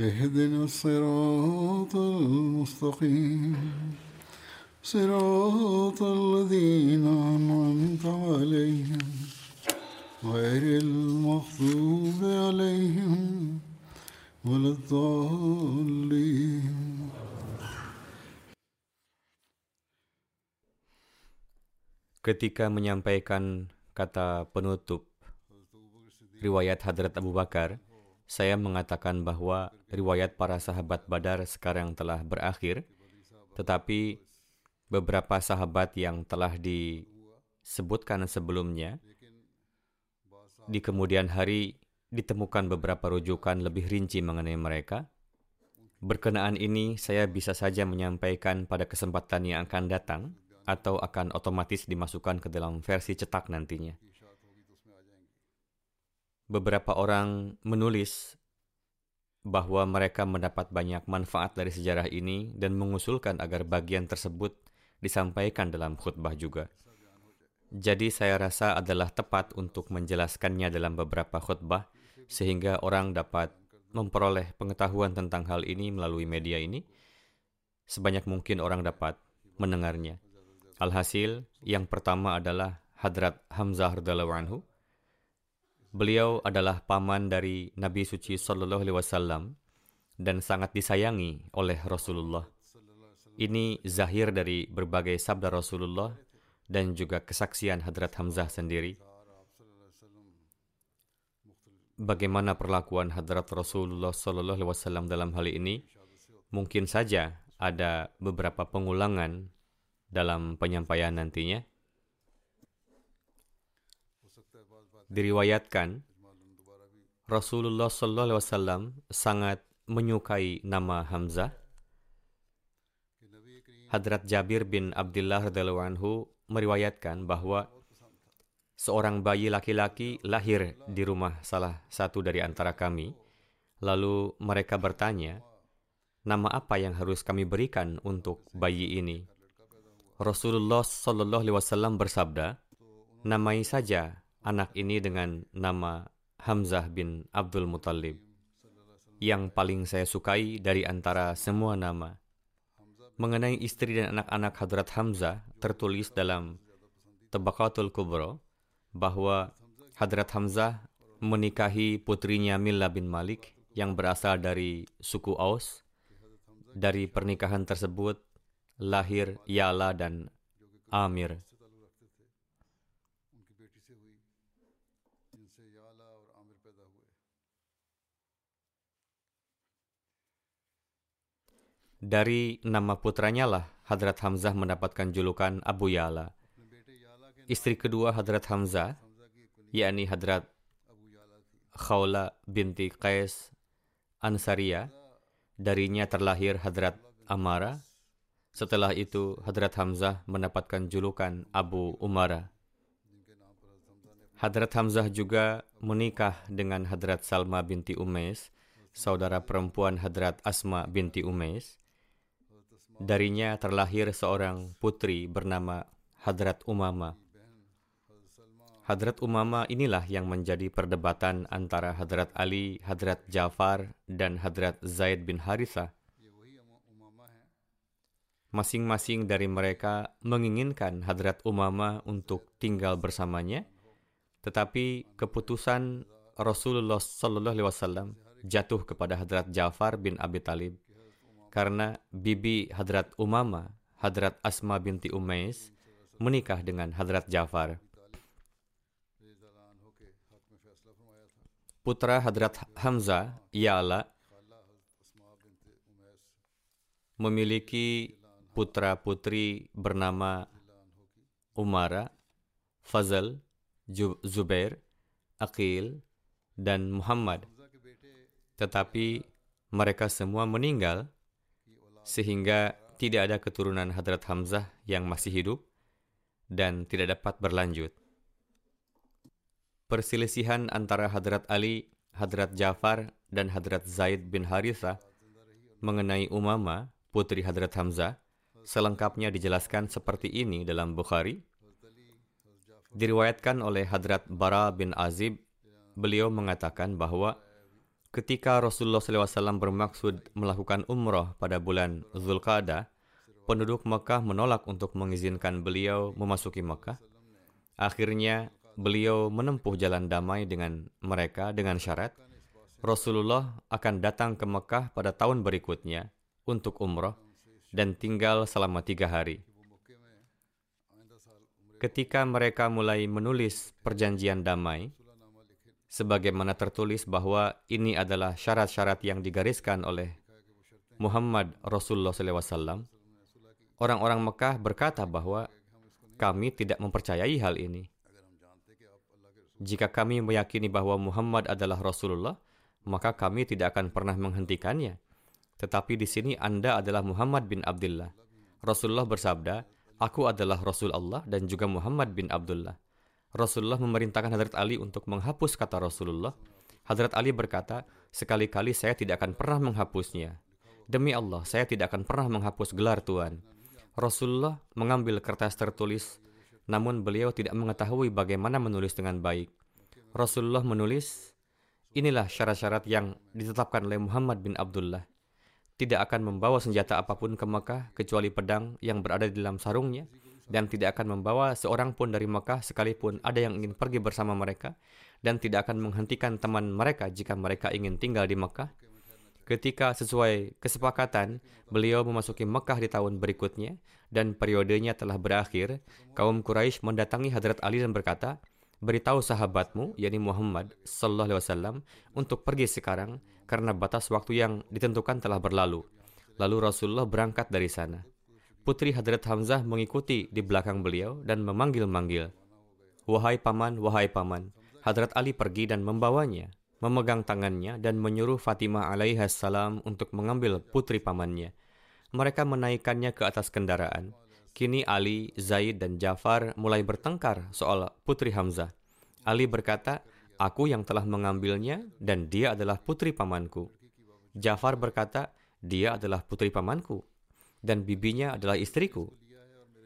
اهدنا الصراط المستقيم صراط الذين أنعمت عليهم غير المغضوب عليهم ولا الضالين Ketika menyampaikan kata penutup riwayat Hadrat Abu Bakar, saya mengatakan bahwa riwayat para sahabat Badar sekarang telah berakhir, tetapi beberapa sahabat yang telah disebutkan sebelumnya, di kemudian hari ditemukan beberapa rujukan lebih rinci mengenai mereka. Berkenaan ini, saya bisa saja menyampaikan pada kesempatan yang akan datang, atau akan otomatis dimasukkan ke dalam versi cetak nantinya. Beberapa orang menulis bahwa mereka mendapat banyak manfaat dari sejarah ini dan mengusulkan agar bagian tersebut disampaikan dalam khutbah juga. Jadi saya rasa adalah tepat untuk menjelaskannya dalam beberapa khutbah sehingga orang dapat memperoleh pengetahuan tentang hal ini melalui media ini. Sebanyak mungkin orang dapat mendengarnya. Alhasil, yang pertama adalah Hadrat Hamzah anhu. Beliau adalah paman dari Nabi suci sallallahu alaihi wasallam dan sangat disayangi oleh Rasulullah. Ini zahir dari berbagai sabda Rasulullah dan juga kesaksian Hadrat Hamzah sendiri. Bagaimana perlakuan Hadrat Rasulullah sallallahu alaihi wasallam dalam hal ini? Mungkin saja ada beberapa pengulangan dalam penyampaian nantinya. Diriwayatkan Rasulullah Sallallahu Alaihi Wasallam sangat menyukai nama Hamzah. Hadrat Jabir bin Abdullah radhiallahu anhu meriwayatkan bahwa seorang bayi laki-laki lahir di rumah salah satu dari antara kami. Lalu mereka bertanya, nama apa yang harus kami berikan untuk bayi ini? Rasulullah Shallallahu Alaihi Wasallam bersabda, namai saja anak ini dengan nama Hamzah bin Abdul Muttalib. Yang paling saya sukai dari antara semua nama. Mengenai istri dan anak-anak Hadrat Hamzah tertulis dalam Tabaqatul Kubro bahwa Hadrat Hamzah menikahi putrinya Milla bin Malik yang berasal dari suku Aus. Dari pernikahan tersebut lahir Yala dan Amir. Dari nama putranya lah Hadrat Hamzah mendapatkan julukan Abu Yala. Istri kedua Hadrat Hamzah, yakni Hadrat Khawla binti Qais Ansaria, darinya terlahir Hadrat Amara. Setelah itu, Hadrat Hamzah mendapatkan julukan Abu Umara. Hadrat Hamzah juga menikah dengan Hadrat Salma binti Umais, saudara perempuan Hadrat Asma binti Umais. Darinya terlahir seorang putri bernama Hadrat Umama. Hadrat Umama inilah yang menjadi perdebatan antara Hadrat Ali, Hadrat Jafar, dan Hadrat Zaid bin Harithah. Masing-masing dari mereka menginginkan Hadrat Umama untuk tinggal bersamanya, tetapi keputusan Rasulullah Sallallahu jatuh kepada Hadrat Jafar bin Abi Talib. Karena bibi Hadrat Umama, Hadrat Asma binti Umais, menikah dengan Hadrat Jafar. Putra Hadrat Hamzah ialah memiliki putra-putri bernama Umara, Fazal, Zubair, Aqil, dan Muhammad. Tetapi mereka semua meninggal sehingga tidak ada keturunan Hadrat Hamzah yang masih hidup dan tidak dapat berlanjut. Perselisihan antara Hadrat Ali, Hadrat Jafar, dan Hadrat Zaid bin Harithah mengenai Umama, putri Hadrat Hamzah, selengkapnya dijelaskan seperti ini dalam Bukhari. Diriwayatkan oleh Hadrat Bara bin Azib, beliau mengatakan bahwa ketika Rasulullah SAW bermaksud melakukan umrah pada bulan Zulqa'dah, penduduk Mekah menolak untuk mengizinkan beliau memasuki Mekah. Akhirnya, beliau menempuh jalan damai dengan mereka dengan syarat Rasulullah akan datang ke Mekah pada tahun berikutnya untuk umroh dan tinggal selama tiga hari. Ketika mereka mulai menulis perjanjian damai, sebagaimana tertulis bahwa ini adalah syarat-syarat yang digariskan oleh Muhammad Rasulullah SAW, orang-orang Mekah berkata bahwa kami tidak mempercayai hal ini. Jika kami meyakini bahwa Muhammad adalah Rasulullah, maka kami tidak akan pernah menghentikannya. Tetapi di sini Anda adalah Muhammad bin Abdullah. Rasulullah bersabda, Aku adalah Rasul Allah dan juga Muhammad bin Abdullah. Rasulullah memerintahkan Hadrat Ali untuk menghapus kata Rasulullah. Hadrat Ali berkata, sekali-kali saya tidak akan pernah menghapusnya. Demi Allah, saya tidak akan pernah menghapus gelar Tuhan. Rasulullah mengambil kertas tertulis namun beliau tidak mengetahui bagaimana menulis dengan baik. Rasulullah menulis, inilah syarat-syarat yang ditetapkan oleh Muhammad bin Abdullah. Tidak akan membawa senjata apa pun ke Mekah kecuali pedang yang berada di dalam sarungnya dan tidak akan membawa seorang pun dari Mekah sekalipun ada yang ingin pergi bersama mereka dan tidak akan menghentikan teman mereka jika mereka ingin tinggal di Mekah. Ketika sesuai kesepakatan, beliau memasuki Mekah di tahun berikutnya dan periodenya telah berakhir, kaum Quraisy mendatangi Hadrat Ali dan berkata, beritahu sahabatmu, yakni Muhammad Sallallahu Alaihi Wasallam, untuk pergi sekarang karena batas waktu yang ditentukan telah berlalu. Lalu Rasulullah berangkat dari sana. Putri Hadrat Hamzah mengikuti di belakang beliau dan memanggil-manggil. Wahai paman, wahai paman. Hadrat Ali pergi dan membawanya memegang tangannya dan menyuruh Fatimah alaihissalam untuk mengambil putri pamannya. Mereka menaikkannya ke atas kendaraan. Kini Ali, Zaid, dan Jafar mulai bertengkar soal putri Hamzah. Ali berkata, Aku yang telah mengambilnya dan dia adalah putri pamanku. Jafar berkata, dia adalah putri pamanku dan bibinya adalah istriku.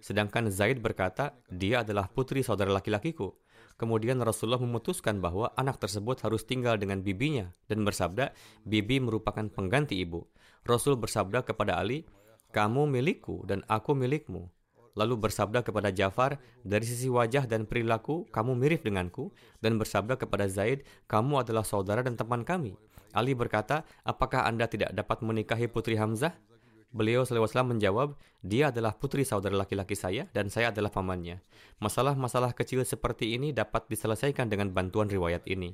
Sedangkan Zaid berkata, dia adalah putri saudara laki-lakiku. Kemudian Rasulullah memutuskan bahwa anak tersebut harus tinggal dengan bibinya dan bersabda, bibi merupakan pengganti ibu. Rasul bersabda kepada Ali, kamu milikku dan aku milikmu. Lalu bersabda kepada Jafar, dari sisi wajah dan perilaku, kamu mirip denganku. Dan bersabda kepada Zaid, kamu adalah saudara dan teman kami. Ali berkata, apakah anda tidak dapat menikahi putri Hamzah? Beliau SAW menjawab, dia adalah putri saudara laki-laki saya dan saya adalah pamannya. Masalah-masalah kecil seperti ini dapat diselesaikan dengan bantuan riwayat ini.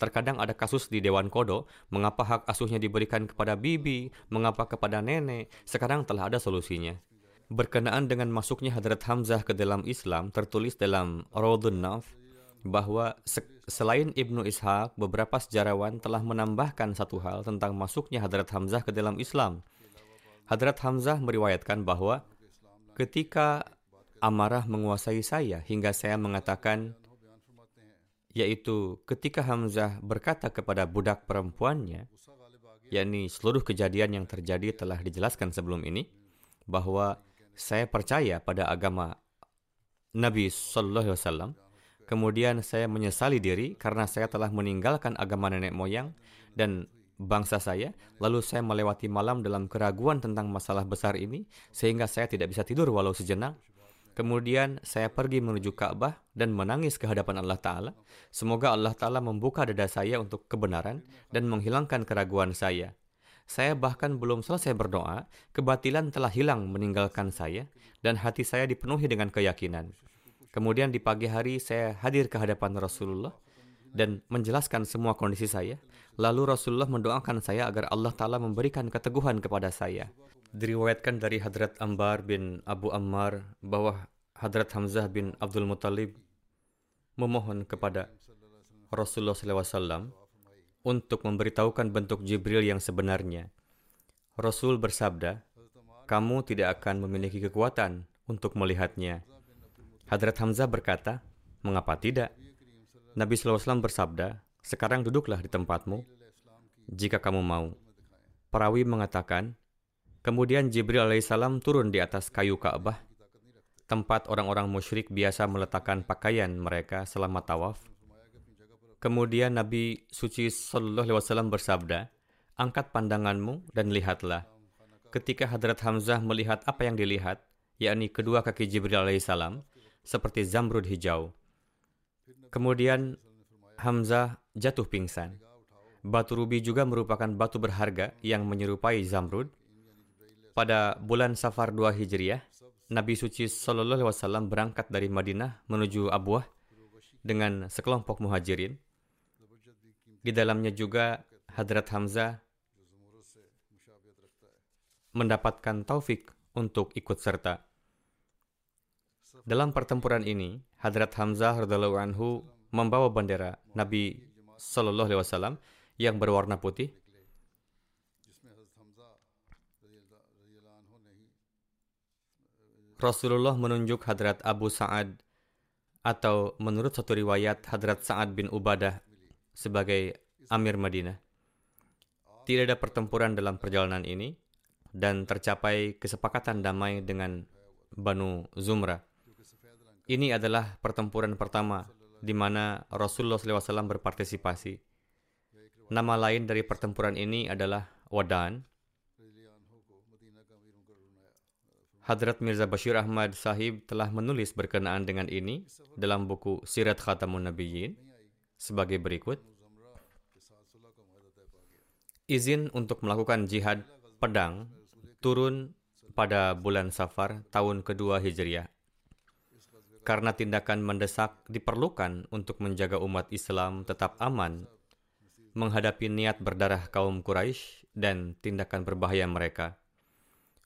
Terkadang ada kasus di Dewan Kodo, mengapa hak asuhnya diberikan kepada bibi, mengapa kepada nenek, sekarang telah ada solusinya. Berkenaan dengan masuknya Hadrat Hamzah ke dalam Islam, tertulis dalam Raudun Naf, bahwa selain Ibnu Ishaq, beberapa sejarawan telah menambahkan satu hal tentang masuknya Hadrat Hamzah ke dalam Islam – Hadrat Hamzah meriwayatkan bahwa ketika amarah menguasai saya hingga saya mengatakan yaitu ketika Hamzah berkata kepada budak perempuannya yakni seluruh kejadian yang terjadi telah dijelaskan sebelum ini bahwa saya percaya pada agama Nabi Sallallahu Alaihi Wasallam. Kemudian saya menyesali diri karena saya telah meninggalkan agama nenek moyang dan bangsa saya, lalu saya melewati malam dalam keraguan tentang masalah besar ini, sehingga saya tidak bisa tidur walau sejenak. Kemudian saya pergi menuju Ka'bah dan menangis ke hadapan Allah Ta'ala. Semoga Allah Ta'ala membuka dada saya untuk kebenaran dan menghilangkan keraguan saya. Saya bahkan belum selesai berdoa, kebatilan telah hilang meninggalkan saya, dan hati saya dipenuhi dengan keyakinan. Kemudian di pagi hari saya hadir ke hadapan Rasulullah dan menjelaskan semua kondisi saya. Lalu Rasulullah mendoakan saya agar Allah Ta'ala memberikan keteguhan kepada saya. Diriwayatkan dari Hadrat Ambar bin Abu Ammar bahwa Hadrat Hamzah bin Abdul Muttalib memohon kepada Rasulullah SAW untuk memberitahukan bentuk Jibril yang sebenarnya. Rasul bersabda, kamu tidak akan memiliki kekuatan untuk melihatnya. Hadrat Hamzah berkata, mengapa tidak? Nabi SAW bersabda, sekarang duduklah di tempatmu, jika kamu mau. Perawi mengatakan, kemudian Jibril alaihissalam turun di atas kayu Ka'bah, tempat orang-orang musyrik biasa meletakkan pakaian mereka selama tawaf. Kemudian Nabi suci Sallallahu Alaihi Wasallam bersabda, angkat pandanganmu dan lihatlah. Ketika Hadrat Hamzah melihat apa yang dilihat, yakni kedua kaki Jibril alaihissalam, seperti zamrud hijau. Kemudian Hamzah jatuh pingsan. Batu rubi juga merupakan batu berharga yang menyerupai zamrud. Pada bulan Safar 2 Hijriah, Nabi suci Sallallahu Alaihi Wasallam berangkat dari Madinah menuju Abuah dengan sekelompok muhajirin. Di dalamnya juga Hadrat Hamzah mendapatkan taufik untuk ikut serta. Dalam pertempuran ini, Hadrat Hamzah radhiallahu anhu membawa bendera Nabi Shallallahu alaihi wasallam yang berwarna putih. Rasulullah menunjuk Hadrat Abu Sa'ad atau menurut satu riwayat Hadrat Sa'ad bin Ubadah sebagai Amir Madinah. Tidak ada pertempuran dalam perjalanan ini dan tercapai kesepakatan damai dengan Banu Zumrah. Ini adalah pertempuran pertama di mana Rasulullah SAW berpartisipasi. Nama lain dari pertempuran ini adalah Wadan. Hadrat Mirza Bashir Ahmad Sahib telah menulis berkenaan dengan ini dalam buku Sirat Khatamun Nabiyyin sebagai berikut izin untuk melakukan jihad pedang turun pada bulan Safar tahun kedua Hijriah. Karena tindakan mendesak diperlukan untuk menjaga umat Islam tetap aman menghadapi niat berdarah kaum Quraisy dan tindakan berbahaya mereka.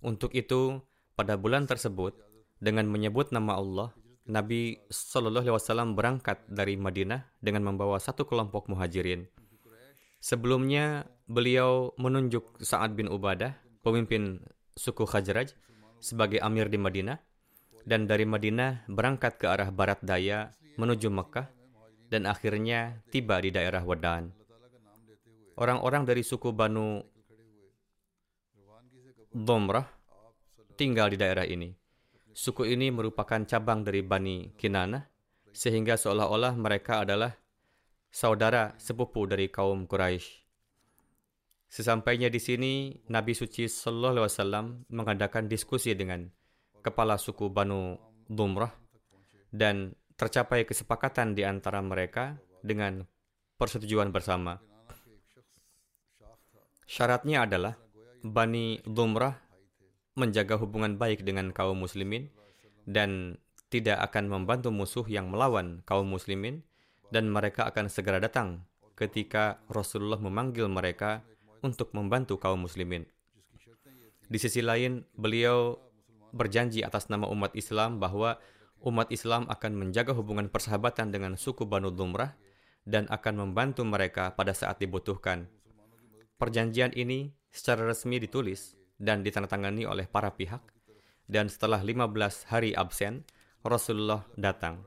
Untuk itu, pada bulan tersebut, dengan menyebut nama Allah, Nabi Shallallahu Alaihi Wasallam berangkat dari Madinah dengan membawa satu kelompok muhajirin. Sebelumnya, beliau menunjuk Sa'ad bin Ubadah, pemimpin suku Khajraj, sebagai amir di Madinah, dan dari Madinah berangkat ke arah barat daya menuju Mekah, dan akhirnya tiba di daerah Wadan. Orang-orang dari suku Banu Domrah tinggal di daerah ini. Suku ini merupakan cabang dari Bani Kinanah, sehingga seolah-olah mereka adalah saudara sepupu dari kaum Quraisy. Sesampainya di sini, Nabi suci Sallallahu Alaihi Wasallam mengadakan diskusi dengan kepala suku Banu Dumrah dan tercapai kesepakatan di antara mereka dengan persetujuan bersama. Syaratnya adalah Bani Dumrah menjaga hubungan baik dengan kaum muslimin dan tidak akan membantu musuh yang melawan kaum muslimin dan mereka akan segera datang ketika Rasulullah memanggil mereka untuk membantu kaum muslimin. Di sisi lain, beliau berjanji atas nama umat Islam bahwa umat Islam akan menjaga hubungan persahabatan dengan suku Banu Dumrah dan akan membantu mereka pada saat dibutuhkan. Perjanjian ini secara resmi ditulis dan ditandatangani oleh para pihak dan setelah 15 hari absen, Rasulullah datang.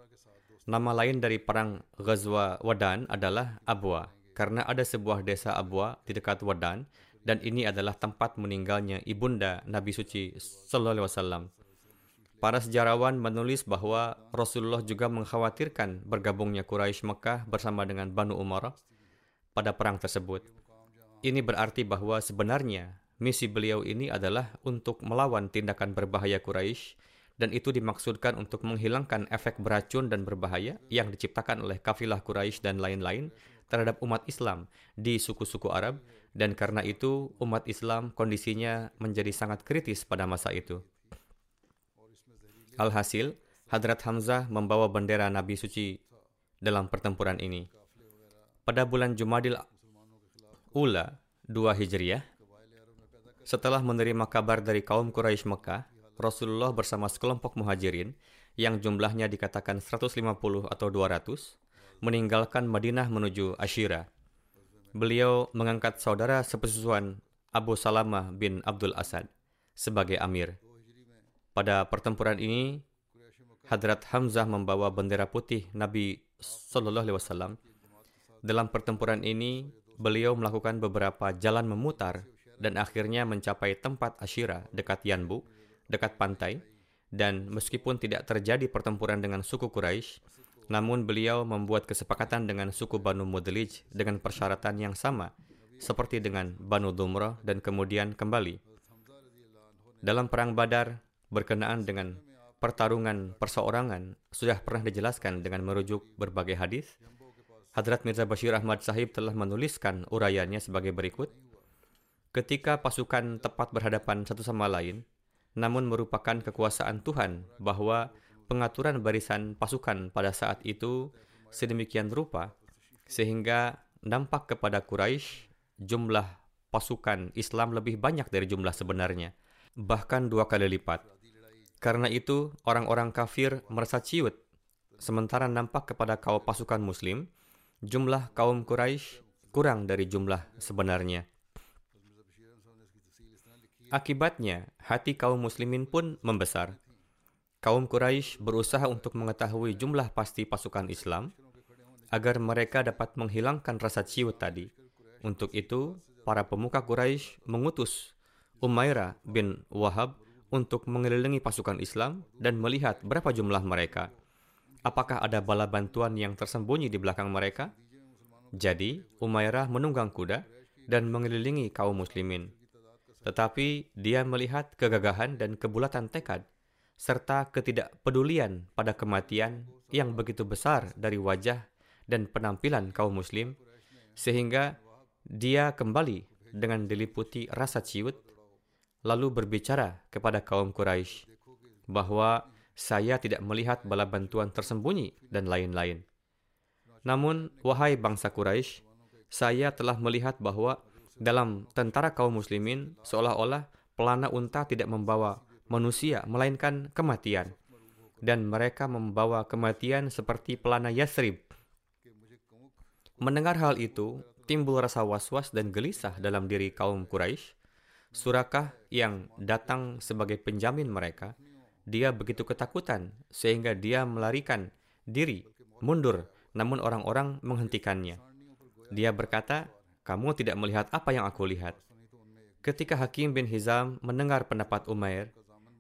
Nama lain dari perang Ghazwa Wadan adalah Abwa karena ada sebuah desa Abwa di dekat Wadan dan ini adalah tempat meninggalnya ibunda Nabi suci sallallahu alaihi wasallam. Para sejarawan menulis bahwa Rasulullah juga mengkhawatirkan bergabungnya Quraisy Mekah bersama dengan Banu Umarah pada perang tersebut. Ini berarti bahwa sebenarnya misi beliau ini adalah untuk melawan tindakan berbahaya Quraisy dan itu dimaksudkan untuk menghilangkan efek beracun dan berbahaya yang diciptakan oleh kafilah Quraisy dan lain-lain terhadap umat Islam di suku-suku Arab dan karena itu umat Islam kondisinya menjadi sangat kritis pada masa itu. Alhasil, Hadrat Hamzah membawa bendera Nabi Suci dalam pertempuran ini. Pada bulan Jumadil Ula 2 Hijriah, setelah menerima kabar dari kaum Quraisy Mekah, Rasulullah bersama sekelompok muhajirin yang jumlahnya dikatakan 150 atau 200 meninggalkan Madinah menuju Ashira. Beliau mengangkat saudara sepesusuan Abu Salamah bin Abdul Asad sebagai amir. Pada pertempuran ini, Hadrat Hamzah membawa bendera putih Nabi Sallallahu Alaihi Wasallam. Dalam pertempuran ini, beliau melakukan beberapa jalan memutar dan akhirnya mencapai tempat Ashira dekat Yanbu, dekat pantai. Dan meskipun tidak terjadi pertempuran dengan suku Quraisy, namun beliau membuat kesepakatan dengan suku Banu Mudlij dengan persyaratan yang sama, seperti dengan Banu Dumrah dan kemudian kembali. Dalam perang Badar, berkenaan dengan pertarungan perseorangan sudah pernah dijelaskan dengan merujuk berbagai hadis. Hadrat Mirza Bashir Ahmad Sahib telah menuliskan urayanya sebagai berikut. Ketika pasukan tepat berhadapan satu sama lain, namun merupakan kekuasaan Tuhan bahwa pengaturan barisan pasukan pada saat itu sedemikian rupa sehingga nampak kepada Quraisy jumlah pasukan Islam lebih banyak dari jumlah sebenarnya, bahkan dua kali lipat. Karena itu, orang-orang kafir merasa ciut, sementara nampak kepada kaum pasukan muslim, jumlah kaum Quraisy kurang dari jumlah sebenarnya. Akibatnya, hati kaum muslimin pun membesar. Kaum Quraisy berusaha untuk mengetahui jumlah pasti pasukan Islam agar mereka dapat menghilangkan rasa ciut tadi. Untuk itu, para pemuka Quraisy mengutus Umairah bin Wahab untuk mengelilingi pasukan Islam dan melihat berapa jumlah mereka. Apakah ada bala bantuan yang tersembunyi di belakang mereka? Jadi, Umairah menunggang kuda dan mengelilingi kaum muslimin. Tetapi dia melihat kegagahan dan kebulatan tekad serta ketidakpedulian pada kematian yang begitu besar dari wajah dan penampilan kaum muslim sehingga dia kembali dengan diliputi rasa ciut lalu berbicara kepada kaum Quraisy bahwa saya tidak melihat bala bantuan tersembunyi dan lain-lain. Namun, wahai bangsa Quraisy, saya telah melihat bahwa dalam tentara kaum muslimin seolah-olah pelana unta tidak membawa manusia melainkan kematian dan mereka membawa kematian seperti pelana Yasrib. Mendengar hal itu, timbul rasa was-was dan gelisah dalam diri kaum Quraisy Surakah yang datang sebagai penjamin mereka, dia begitu ketakutan sehingga dia melarikan diri, mundur, namun orang-orang menghentikannya. Dia berkata, kamu tidak melihat apa yang aku lihat. Ketika Hakim bin Hizam mendengar pendapat Umair,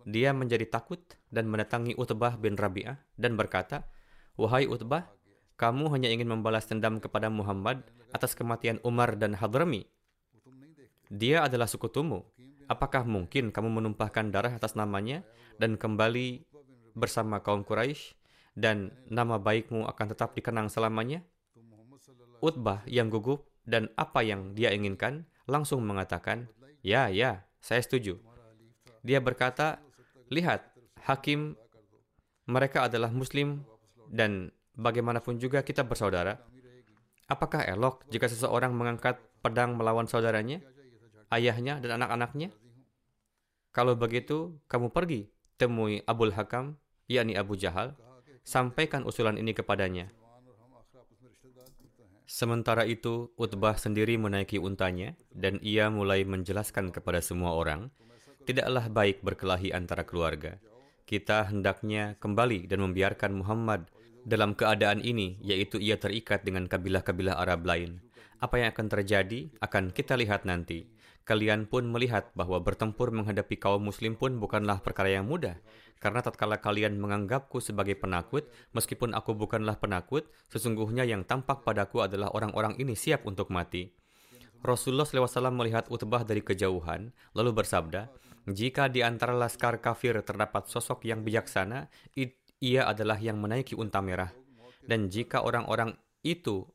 dia menjadi takut dan mendatangi Utbah bin Rabi'ah dan berkata, Wahai Utbah, kamu hanya ingin membalas dendam kepada Muhammad atas kematian Umar dan Hadrami dia adalah sekutumu. Apakah mungkin kamu menumpahkan darah atas namanya dan kembali bersama kaum Quraisy dan nama baikmu akan tetap dikenang selamanya? Utbah yang gugup dan apa yang dia inginkan langsung mengatakan, "Ya, ya, saya setuju." Dia berkata, "Lihat, hakim mereka adalah muslim dan bagaimanapun juga kita bersaudara. Apakah elok jika seseorang mengangkat pedang melawan saudaranya?" ayahnya dan anak-anaknya? Kalau begitu, kamu pergi temui Abul Hakam, yakni Abu Jahal, sampaikan usulan ini kepadanya. Sementara itu, Utbah sendiri menaiki untanya, dan ia mulai menjelaskan kepada semua orang, tidaklah baik berkelahi antara keluarga. Kita hendaknya kembali dan membiarkan Muhammad dalam keadaan ini, yaitu ia terikat dengan kabilah-kabilah Arab lain. Apa yang akan terjadi akan kita lihat nanti. Kalian pun melihat bahwa bertempur menghadapi kaum muslim pun bukanlah perkara yang mudah. Karena tatkala kalian menganggapku sebagai penakut, meskipun aku bukanlah penakut, sesungguhnya yang tampak padaku adalah orang-orang ini siap untuk mati. Rasulullah SAW melihat Utbah dari kejauhan, lalu bersabda, jika di antara laskar kafir terdapat sosok yang bijaksana, ia adalah yang menaiki unta merah. Dan jika orang-orang itu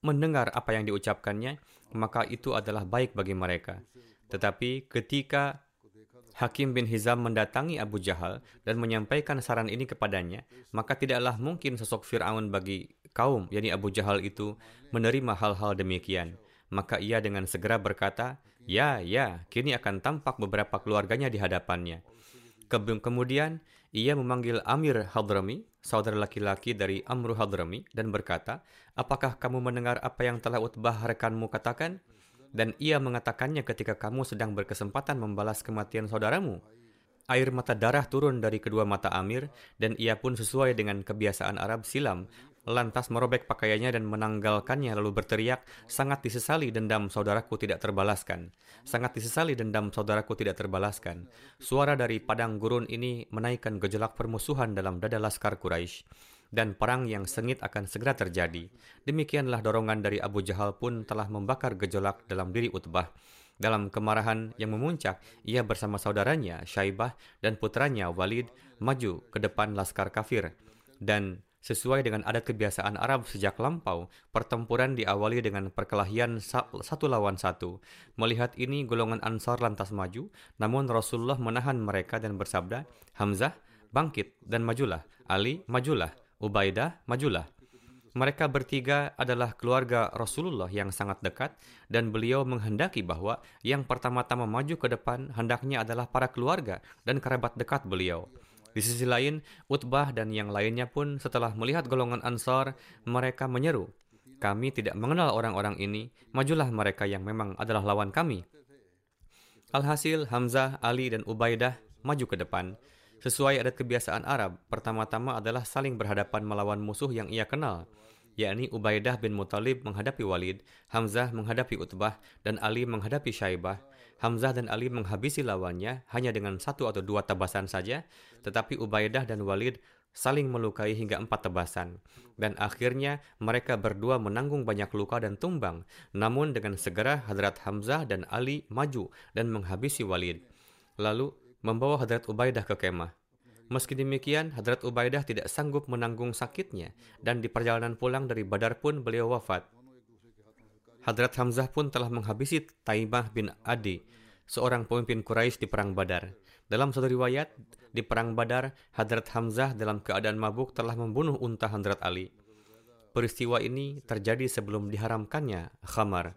mendengar apa yang diucapkannya, maka itu adalah baik bagi mereka. Tetapi ketika Hakim bin Hizam mendatangi Abu Jahal dan menyampaikan saran ini kepadanya, maka tidaklah mungkin sosok Fir'aun bagi kaum, yakni Abu Jahal itu, menerima hal-hal demikian. Maka ia dengan segera berkata, Ya, ya, kini akan tampak beberapa keluarganya di hadapannya. Kemudian, ia memanggil Amir Hadrami, saudara laki-laki dari Amru Hadrami, dan berkata, Apakah kamu mendengar apa yang telah Utbah rekanmu katakan? Dan ia mengatakannya ketika kamu sedang berkesempatan membalas kematian saudaramu. Air mata darah turun dari kedua mata Amir, dan ia pun sesuai dengan kebiasaan Arab silam, lantas merobek pakaiannya dan menanggalkannya lalu berteriak, sangat disesali dendam saudaraku tidak terbalaskan. Sangat disesali dendam saudaraku tidak terbalaskan. Suara dari padang gurun ini menaikkan gejolak permusuhan dalam dada laskar Quraisy dan perang yang sengit akan segera terjadi. Demikianlah dorongan dari Abu Jahal pun telah membakar gejolak dalam diri Utbah. Dalam kemarahan yang memuncak, ia bersama saudaranya Syaibah dan putranya Walid maju ke depan laskar kafir. Dan Sesuai dengan adat kebiasaan Arab sejak lampau, pertempuran diawali dengan perkelahian satu lawan satu. Melihat ini, golongan Ansar lantas maju, namun Rasulullah menahan mereka dan bersabda, Hamzah, bangkit dan majulah. Ali, majulah. Ubaidah, majulah. Mereka bertiga adalah keluarga Rasulullah yang sangat dekat dan beliau menghendaki bahwa yang pertama-tama maju ke depan hendaknya adalah para keluarga dan kerabat dekat beliau. Di sisi lain, Utbah dan yang lainnya pun setelah melihat golongan Ansar, mereka menyeru, kami tidak mengenal orang-orang ini, majulah mereka yang memang adalah lawan kami. Alhasil, Hamzah, Ali, dan Ubaidah maju ke depan. Sesuai adat kebiasaan Arab, pertama-tama adalah saling berhadapan melawan musuh yang ia kenal, yakni Ubaidah bin Muthalib menghadapi Walid, Hamzah menghadapi Utbah, dan Ali menghadapi Syaibah. Hamzah dan Ali menghabisi lawannya hanya dengan satu atau dua tebasan saja, tetapi Ubaidah dan Walid saling melukai hingga empat tebasan. Dan akhirnya mereka berdua menanggung banyak luka dan tumbang. Namun dengan segera Hadrat Hamzah dan Ali maju dan menghabisi Walid. Lalu membawa Hadrat Ubaidah ke kemah. Meski demikian, Hadrat Ubaidah tidak sanggup menanggung sakitnya dan di perjalanan pulang dari Badar pun beliau wafat. Hadrat Hamzah pun telah menghabisi Taimah bin Adi, seorang pemimpin Quraisy di Perang Badar. Dalam satu riwayat, di Perang Badar, Hadrat Hamzah dalam keadaan mabuk telah membunuh unta Hadrat Ali. Peristiwa ini terjadi sebelum diharamkannya khamar.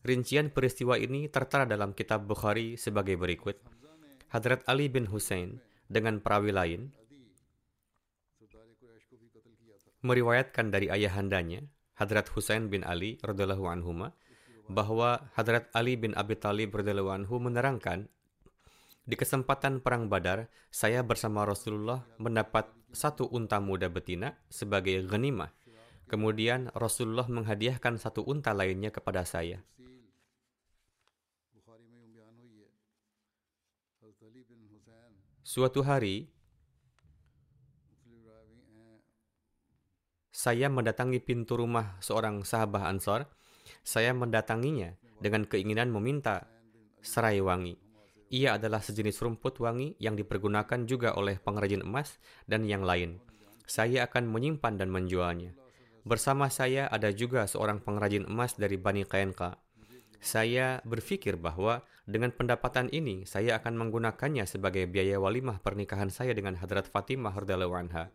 Rincian peristiwa ini tertera dalam kitab Bukhari sebagai berikut. Hadrat Ali bin Hussein dengan perawi lain meriwayatkan dari ayahandanya Hadrat Husain bin Ali radhiyallahu anhu bahwa Hadrat Ali bin Abi Talib radhiyallahu anhu menerangkan di kesempatan perang Badar, saya bersama Rasulullah mendapat satu unta muda betina sebagai ghanimah. Kemudian Rasulullah menghadiahkan satu unta lainnya kepada saya. Suatu hari, saya mendatangi pintu rumah seorang sahabat Ansor. Saya mendatanginya dengan keinginan meminta serai wangi. Ia adalah sejenis rumput wangi yang dipergunakan juga oleh pengrajin emas dan yang lain. Saya akan menyimpan dan menjualnya. Bersama saya ada juga seorang pengrajin emas dari Bani Qainqa. Saya berpikir bahwa dengan pendapatan ini saya akan menggunakannya sebagai biaya walimah pernikahan saya dengan Hadrat Fatimah radhiyallahu anha.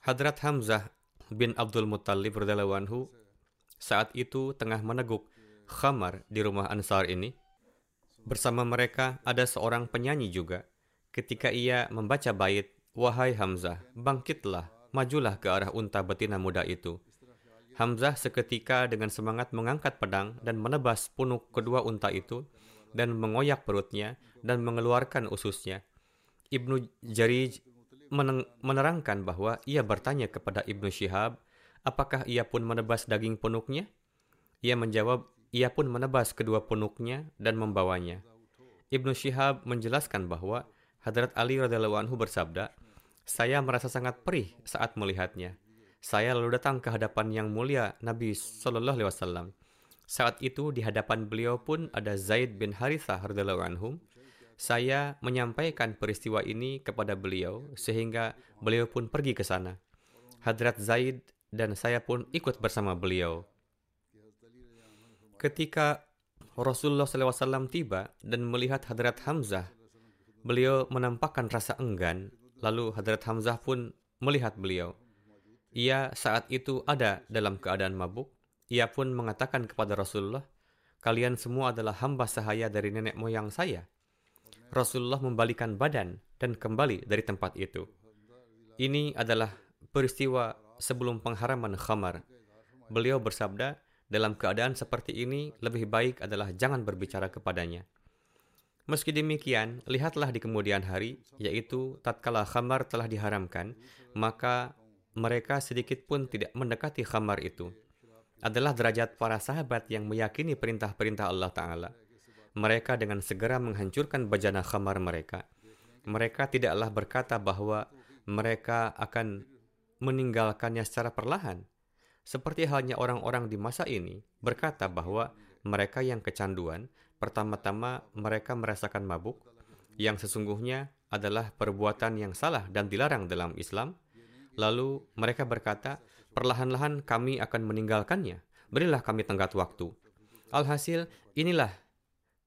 Hadrat Hamzah bin Abdul Muttalib anhu saat itu tengah meneguk khamar di rumah Ansar ini. Bersama mereka ada seorang penyanyi juga. Ketika ia membaca bait, Wahai Hamzah, bangkitlah, majulah ke arah unta betina muda itu. Hamzah seketika dengan semangat mengangkat pedang dan menebas punuk kedua unta itu dan mengoyak perutnya dan mengeluarkan ususnya. Ibnu Jarij menerangkan bahwa ia bertanya kepada Ibnu Syihab, apakah ia pun menebas daging punuknya? Ia menjawab, ia pun menebas kedua punuknya dan membawanya. Ibnu Syihab menjelaskan bahwa Hadrat Ali radhiyallahu anhu bersabda, saya merasa sangat perih saat melihatnya. Saya lalu datang ke hadapan yang mulia Nabi Shallallahu Alaihi Wasallam. Saat itu di hadapan beliau pun ada Zaid bin Harithah radhiyallahu anhu. Saya menyampaikan peristiwa ini kepada beliau sehingga beliau pun pergi ke sana. Hadrat Zaid dan saya pun ikut bersama beliau. Ketika Rasulullah SAW tiba dan melihat Hadrat Hamzah, beliau menampakkan rasa enggan, lalu Hadrat Hamzah pun melihat beliau. Ia saat itu ada dalam keadaan mabuk. Ia pun mengatakan kepada Rasulullah, kalian semua adalah hamba sahaya dari nenek moyang saya. Rasulullah membalikan badan dan kembali dari tempat itu. Ini adalah peristiwa sebelum pengharaman khamar. Beliau bersabda, dalam keadaan seperti ini lebih baik adalah jangan berbicara kepadanya. Meski demikian, lihatlah di kemudian hari, yaitu tatkala khamar telah diharamkan, maka mereka sedikit pun tidak mendekati khamar itu. Adalah derajat para sahabat yang meyakini perintah-perintah Allah Ta'ala mereka dengan segera menghancurkan bejana khamar mereka. Mereka tidaklah berkata bahwa mereka akan meninggalkannya secara perlahan. Seperti halnya orang-orang di masa ini berkata bahwa mereka yang kecanduan, pertama-tama mereka merasakan mabuk, yang sesungguhnya adalah perbuatan yang salah dan dilarang dalam Islam. Lalu mereka berkata, perlahan-lahan kami akan meninggalkannya. Berilah kami tenggat waktu. Alhasil, inilah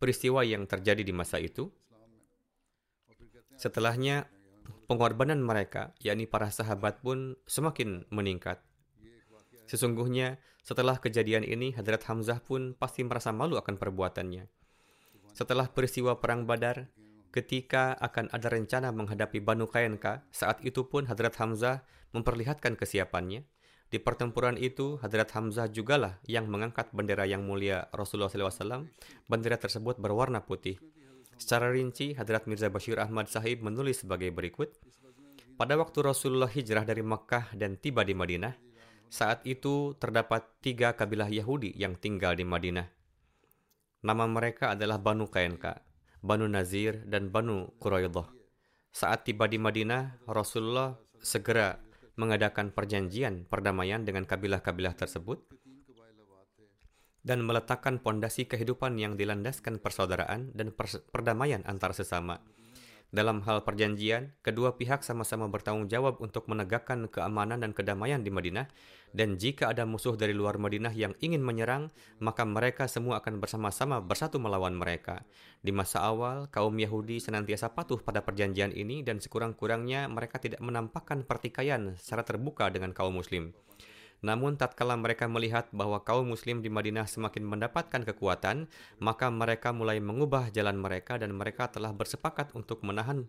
peristiwa yang terjadi di masa itu. Setelahnya, pengorbanan mereka, yakni para sahabat pun semakin meningkat. Sesungguhnya, setelah kejadian ini, Hadrat Hamzah pun pasti merasa malu akan perbuatannya. Setelah peristiwa Perang Badar, ketika akan ada rencana menghadapi Banu Kainka, saat itu pun Hadrat Hamzah memperlihatkan kesiapannya. Di pertempuran itu, Hadrat Hamzah jugalah yang mengangkat bendera yang mulia Rasulullah SAW. Bendera tersebut berwarna putih. Secara rinci, Hadrat Mirza Bashir Ahmad Sahib menulis sebagai berikut. Pada waktu Rasulullah hijrah dari Makkah dan tiba di Madinah, saat itu terdapat tiga kabilah Yahudi yang tinggal di Madinah. Nama mereka adalah Banu Kainka, Banu Nazir, dan Banu Quraidah. Saat tiba di Madinah, Rasulullah segera mengadakan perjanjian perdamaian dengan kabilah-kabilah tersebut dan meletakkan pondasi kehidupan yang dilandaskan persaudaraan dan perdamaian antar sesama. Dalam hal perjanjian, kedua pihak sama-sama bertanggung jawab untuk menegakkan keamanan dan kedamaian di Madinah, dan jika ada musuh dari luar Madinah yang ingin menyerang, maka mereka semua akan bersama-sama bersatu melawan mereka. Di masa awal, kaum Yahudi senantiasa patuh pada perjanjian ini dan sekurang-kurangnya mereka tidak menampakkan pertikaian secara terbuka dengan kaum muslim. Namun tatkala mereka melihat bahwa kaum muslim di Madinah semakin mendapatkan kekuatan, maka mereka mulai mengubah jalan mereka dan mereka telah bersepakat untuk menahan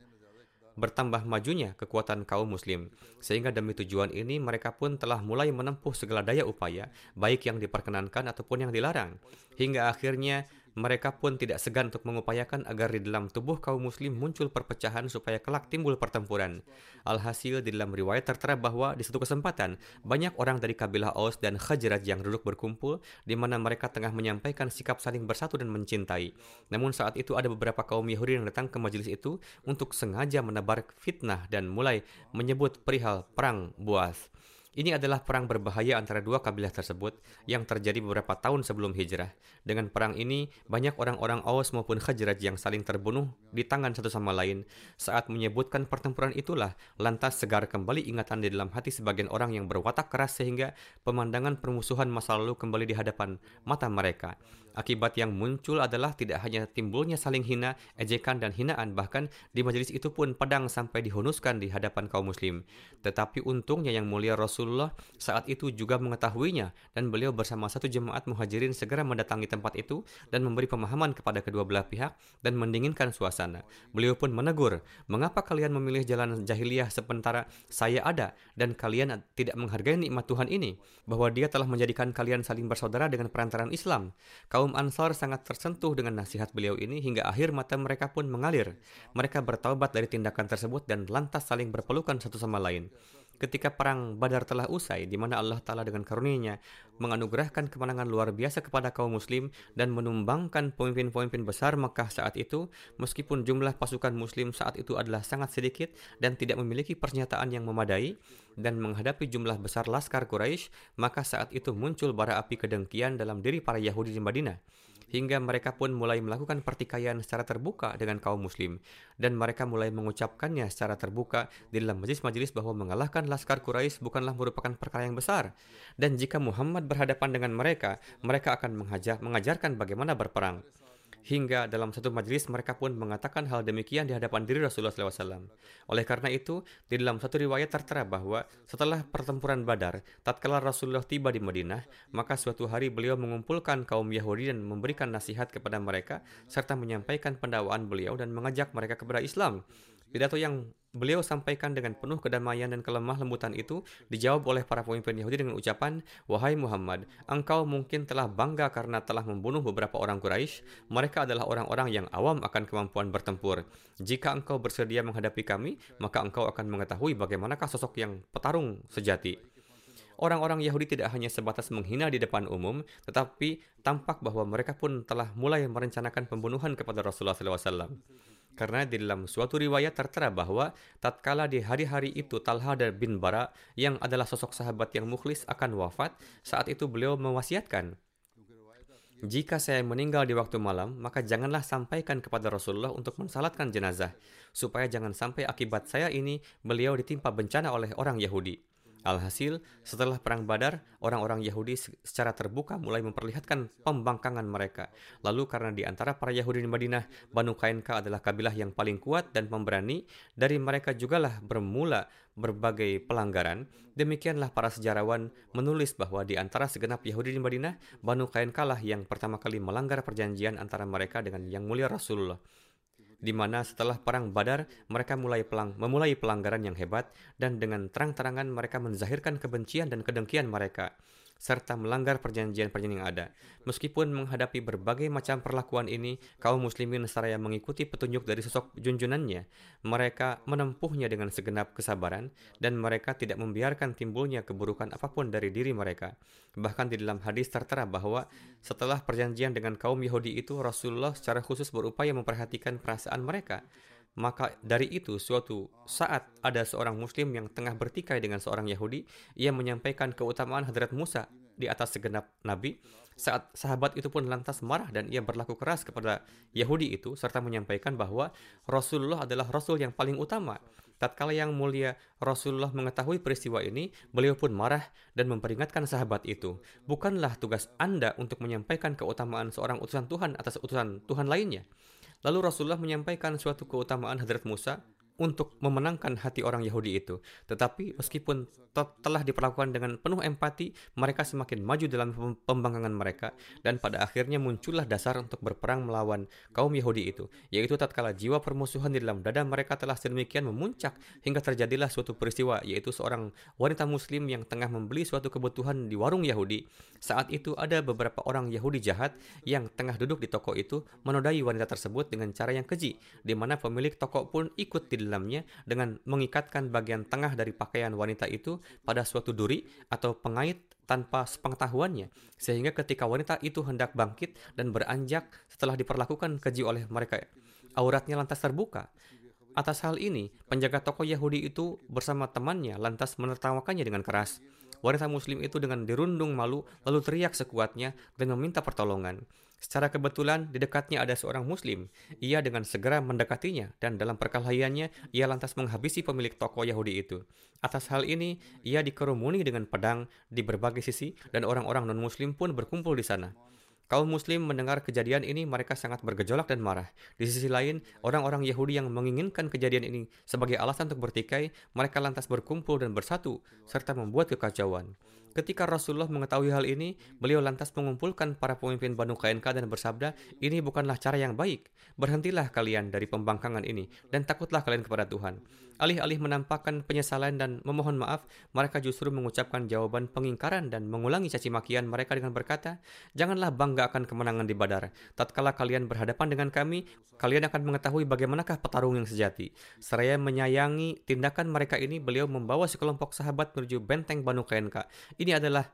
bertambah majunya kekuatan kaum muslim. Sehingga demi tujuan ini mereka pun telah mulai menempuh segala daya upaya, baik yang diperkenankan ataupun yang dilarang. Hingga akhirnya mereka pun tidak segan untuk mengupayakan agar di dalam tubuh kaum muslim muncul perpecahan supaya kelak timbul pertempuran. Alhasil di dalam riwayat tertera bahwa di satu kesempatan banyak orang dari kabilah Aus dan Khajraj yang duduk berkumpul di mana mereka tengah menyampaikan sikap saling bersatu dan mencintai. Namun saat itu ada beberapa kaum Yahudi yang datang ke majelis itu untuk sengaja menebar fitnah dan mulai menyebut perihal perang Buas. Ini adalah perang berbahaya antara dua kabilah tersebut yang terjadi beberapa tahun sebelum hijrah. Dengan perang ini, banyak orang-orang Aus maupun Khajraj yang saling terbunuh di tangan satu sama lain. Saat menyebutkan pertempuran itulah, lantas segar kembali ingatan di dalam hati sebagian orang yang berwatak keras sehingga pemandangan permusuhan masa lalu kembali di hadapan mata mereka. Akibat yang muncul adalah tidak hanya timbulnya saling hina, ejekan, dan hinaan, bahkan di majelis itu pun pedang sampai dihunuskan di hadapan kaum muslim. Tetapi untungnya yang mulia Rasulullah saat itu juga mengetahuinya, dan beliau bersama satu jemaat muhajirin segera mendatangi tempat itu dan memberi pemahaman kepada kedua belah pihak dan mendinginkan suasana. Beliau pun menegur, mengapa kalian memilih jalan jahiliyah sementara saya ada dan kalian tidak menghargai nikmat Tuhan ini, bahwa dia telah menjadikan kalian saling bersaudara dengan perantaran Islam. Kaum Kaum Ansar sangat tersentuh dengan nasihat beliau ini hingga akhir mata mereka pun mengalir. Mereka bertaubat dari tindakan tersebut dan lantas saling berpelukan satu sama lain. Ketika perang Badar telah usai, di mana Allah Ta'ala dengan karunia menganugerahkan kemenangan luar biasa kepada kaum muslim dan menumbangkan pemimpin-pemimpin besar Mekah saat itu, meskipun jumlah pasukan muslim saat itu adalah sangat sedikit dan tidak memiliki pernyataan yang memadai, dan menghadapi jumlah besar laskar Quraisy, maka saat itu muncul bara api kedengkian dalam diri para Yahudi di Madinah hingga mereka pun mulai melakukan pertikaian secara terbuka dengan kaum muslim. Dan mereka mulai mengucapkannya secara terbuka di dalam majelis-majelis bahwa mengalahkan laskar Quraisy bukanlah merupakan perkara yang besar. Dan jika Muhammad berhadapan dengan mereka mereka akan mengajar, mengajarkan bagaimana berperang Hingga dalam satu majelis mereka pun mengatakan hal demikian di hadapan diri Rasulullah SAW. Oleh karena itu, di dalam satu riwayat tertera bahwa setelah pertempuran Badar, tatkala Rasulullah tiba di Madinah, maka suatu hari beliau mengumpulkan kaum Yahudi dan memberikan nasihat kepada mereka, serta menyampaikan pendakwaan beliau dan mengajak mereka kepada Islam. Pidato yang beliau sampaikan dengan penuh kedamaian dan kelemah lembutan itu dijawab oleh para pemimpin Yahudi dengan ucapan, Wahai Muhammad, engkau mungkin telah bangga karena telah membunuh beberapa orang Quraisy. Mereka adalah orang-orang yang awam akan kemampuan bertempur. Jika engkau bersedia menghadapi kami, maka engkau akan mengetahui bagaimanakah sosok yang petarung sejati. Orang-orang Yahudi tidak hanya sebatas menghina di depan umum, tetapi tampak bahwa mereka pun telah mulai merencanakan pembunuhan kepada Rasulullah SAW. Karena di dalam suatu riwayat tertera bahwa tatkala di hari-hari itu Talha dan bin Bara yang adalah sosok sahabat yang mukhlis akan wafat, saat itu beliau mewasiatkan, jika saya meninggal di waktu malam, maka janganlah sampaikan kepada Rasulullah untuk mensalatkan jenazah, supaya jangan sampai akibat saya ini beliau ditimpa bencana oleh orang Yahudi. Alhasil, setelah perang Badar, orang-orang Yahudi secara terbuka mulai memperlihatkan pembangkangan mereka. Lalu karena di antara para Yahudi di Madinah, Banu Kainka adalah kabilah yang paling kuat dan pemberani, dari mereka jugalah bermula berbagai pelanggaran. Demikianlah para sejarawan menulis bahwa di antara segenap Yahudi di Madinah, Banu Kainka lah yang pertama kali melanggar perjanjian antara mereka dengan yang mulia Rasulullah di mana setelah perang Badar mereka mulai pelang, memulai pelanggaran yang hebat dan dengan terang-terangan mereka menzahirkan kebencian dan kedengkian mereka serta melanggar perjanjian-perjanjian yang ada. Meskipun menghadapi berbagai macam perlakuan ini, kaum muslimin seraya mengikuti petunjuk dari sosok junjunannya. Mereka menempuhnya dengan segenap kesabaran dan mereka tidak membiarkan timbulnya keburukan apa pun dari diri mereka. Bahkan di dalam hadis tertera bahwa setelah perjanjian dengan kaum Yahudi itu, Rasulullah secara khusus berupaya memperhatikan perasaan mereka. Maka dari itu, suatu saat ada seorang Muslim yang tengah bertikai dengan seorang Yahudi, ia menyampaikan keutamaan Hadrat Musa di atas segenap Nabi. Saat sahabat itu pun lantas marah dan ia berlaku keras kepada Yahudi itu, serta menyampaikan bahwa Rasulullah adalah Rasul yang paling utama. Tatkala yang mulia Rasulullah mengetahui peristiwa ini, beliau pun marah dan memperingatkan sahabat itu. Bukanlah tugas Anda untuk menyampaikan keutamaan seorang utusan Tuhan atas utusan Tuhan lainnya. Lalu Rasulullah menyampaikan suatu keutamaan Hadrat Musa untuk memenangkan hati orang Yahudi itu. Tetapi meskipun telah diperlakukan dengan penuh empati, mereka semakin maju dalam pembangkangan mereka dan pada akhirnya muncullah dasar untuk berperang melawan kaum Yahudi itu, yaitu tatkala jiwa permusuhan di dalam dada mereka telah sedemikian memuncak hingga terjadilah suatu peristiwa yaitu seorang wanita muslim yang tengah membeli suatu kebutuhan di warung Yahudi. Saat itu ada beberapa orang Yahudi jahat yang tengah duduk di toko itu menodai wanita tersebut dengan cara yang keji, di mana pemilik toko pun ikut di dalamnya dengan mengikatkan bagian tengah dari pakaian wanita itu pada suatu duri atau pengait tanpa sepengetahuannya, sehingga ketika wanita itu hendak bangkit dan beranjak setelah diperlakukan keji oleh mereka, auratnya lantas terbuka. Atas hal ini, penjaga toko Yahudi itu bersama temannya lantas menertawakannya dengan keras. Wanita muslim itu dengan dirundung malu lalu teriak sekuatnya dan meminta pertolongan. Secara kebetulan di dekatnya ada seorang muslim. Ia dengan segera mendekatinya dan dalam perkelahiannya ia lantas menghabisi pemilik toko Yahudi itu. Atas hal ini ia dikerumuni dengan pedang di berbagai sisi dan orang-orang non-muslim pun berkumpul di sana. Kaum muslim mendengar kejadian ini mereka sangat bergejolak dan marah. Di sisi lain, orang-orang Yahudi yang menginginkan kejadian ini sebagai alasan untuk bertikai, mereka lantas berkumpul dan bersatu serta membuat kekacauan. Ketika Rasulullah mengetahui hal ini, beliau lantas mengumpulkan para pemimpin Banu KNK dan bersabda, ini bukanlah cara yang baik. Berhentilah kalian dari pembangkangan ini dan takutlah kalian kepada Tuhan. Alih-alih menampakkan penyesalan dan memohon maaf, mereka justru mengucapkan jawaban pengingkaran dan mengulangi caci makian mereka dengan berkata, Janganlah bangga akan kemenangan di Badar. Tatkala kalian berhadapan dengan kami, kalian akan mengetahui bagaimanakah petarung yang sejati. Seraya menyayangi tindakan mereka ini, beliau membawa sekelompok sahabat menuju benteng Banu KNK. Ini adalah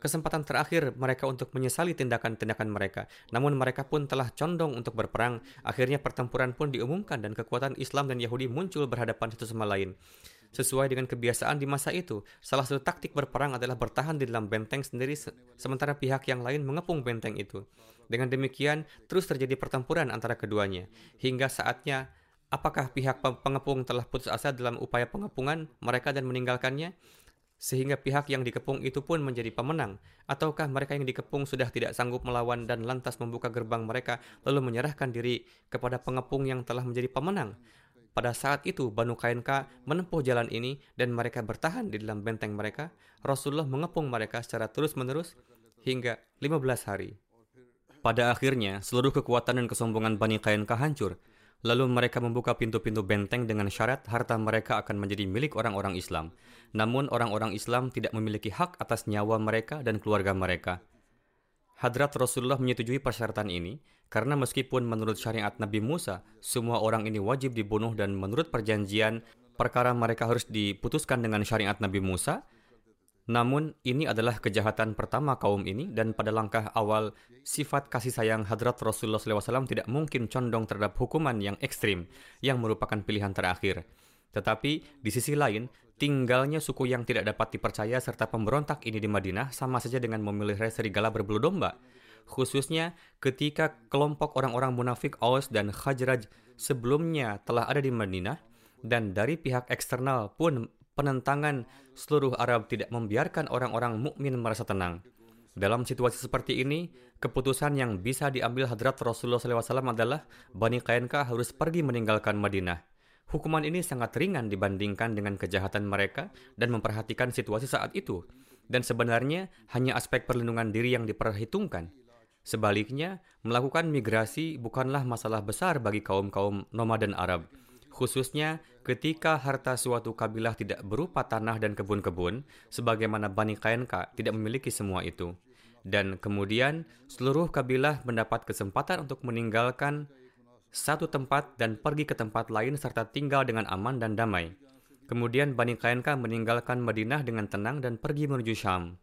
kesempatan terakhir mereka untuk menyesali tindakan-tindakan mereka. Namun mereka pun telah condong untuk berperang. Akhirnya pertempuran pun diumumkan dan kekuatan Islam dan Yahudi muncul berhadapan satu sama lain. sesuai dengan kebiasaan di masa itu. Salah satu taktik berperang adalah bertahan di dalam benteng sendiri sementara pihak yang lain mengepung benteng itu. Dengan demikian, terus terjadi pertempuran antara keduanya hingga saatnya apakah pihak pengepung telah putus asa dalam upaya pengepungan mereka dan meninggalkannya sehingga pihak yang dikepung itu pun menjadi pemenang ataukah mereka yang dikepung sudah tidak sanggup melawan dan lantas membuka gerbang mereka lalu menyerahkan diri kepada pengepung yang telah menjadi pemenang pada saat itu, Banu Kainka menempuh jalan ini dan mereka bertahan di dalam benteng mereka. Rasulullah mengepung mereka secara terus-menerus hingga 15 hari. Pada akhirnya, seluruh kekuatan dan kesombongan Bani Kainka hancur. Lalu mereka membuka pintu-pintu benteng dengan syarat harta mereka akan menjadi milik orang-orang Islam. Namun orang-orang Islam tidak memiliki hak atas nyawa mereka dan keluarga mereka. Hadrat Rasulullah menyetujui persyaratan ini karena meskipun menurut syariat Nabi Musa, semua orang ini wajib dibunuh dan menurut perjanjian, perkara mereka harus diputuskan dengan syariat Nabi Musa, namun ini adalah kejahatan pertama kaum ini dan pada langkah awal sifat kasih sayang hadrat Rasulullah SAW tidak mungkin condong terhadap hukuman yang ekstrim yang merupakan pilihan terakhir. Tetapi di sisi lain, tinggalnya suku yang tidak dapat dipercaya serta pemberontak ini di Madinah sama saja dengan memilih serigala berbulu domba khususnya ketika kelompok orang-orang munafik Aus dan Khajraj sebelumnya telah ada di Madinah dan dari pihak eksternal pun penentangan seluruh Arab tidak membiarkan orang-orang mukmin merasa tenang. Dalam situasi seperti ini, keputusan yang bisa diambil hadrat Rasulullah SAW adalah Bani Qainka harus pergi meninggalkan Madinah. Hukuman ini sangat ringan dibandingkan dengan kejahatan mereka dan memperhatikan situasi saat itu. Dan sebenarnya hanya aspek perlindungan diri yang diperhitungkan. Sebaliknya, melakukan migrasi bukanlah masalah besar bagi kaum-kaum nomaden Arab, khususnya ketika harta suatu kabilah tidak berupa tanah dan kebun-kebun, sebagaimana Bani Kainka tidak memiliki semua itu. Dan kemudian, seluruh kabilah mendapat kesempatan untuk meninggalkan satu tempat dan pergi ke tempat lain serta tinggal dengan aman dan damai. Kemudian Bani Kainka meninggalkan Madinah dengan tenang dan pergi menuju Syam.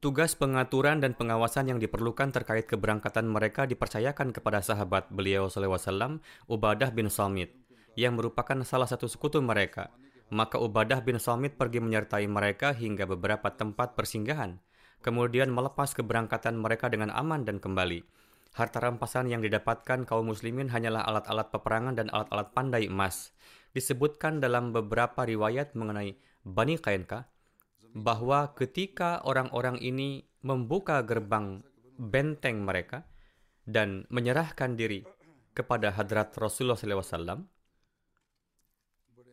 Tugas pengaturan dan pengawasan yang diperlukan terkait keberangkatan mereka dipercayakan kepada sahabat beliau SAW, Ubadah bin Salmit, yang merupakan salah satu sekutu mereka. Maka Ubadah bin Salmit pergi menyertai mereka hingga beberapa tempat persinggahan, kemudian melepas keberangkatan mereka dengan aman dan kembali. Harta rampasan yang didapatkan kaum muslimin hanyalah alat-alat peperangan dan alat-alat pandai emas. Disebutkan dalam beberapa riwayat mengenai Bani Qainka, bahwa ketika orang-orang ini membuka gerbang benteng mereka dan menyerahkan diri kepada hadrat Rasulullah SAW,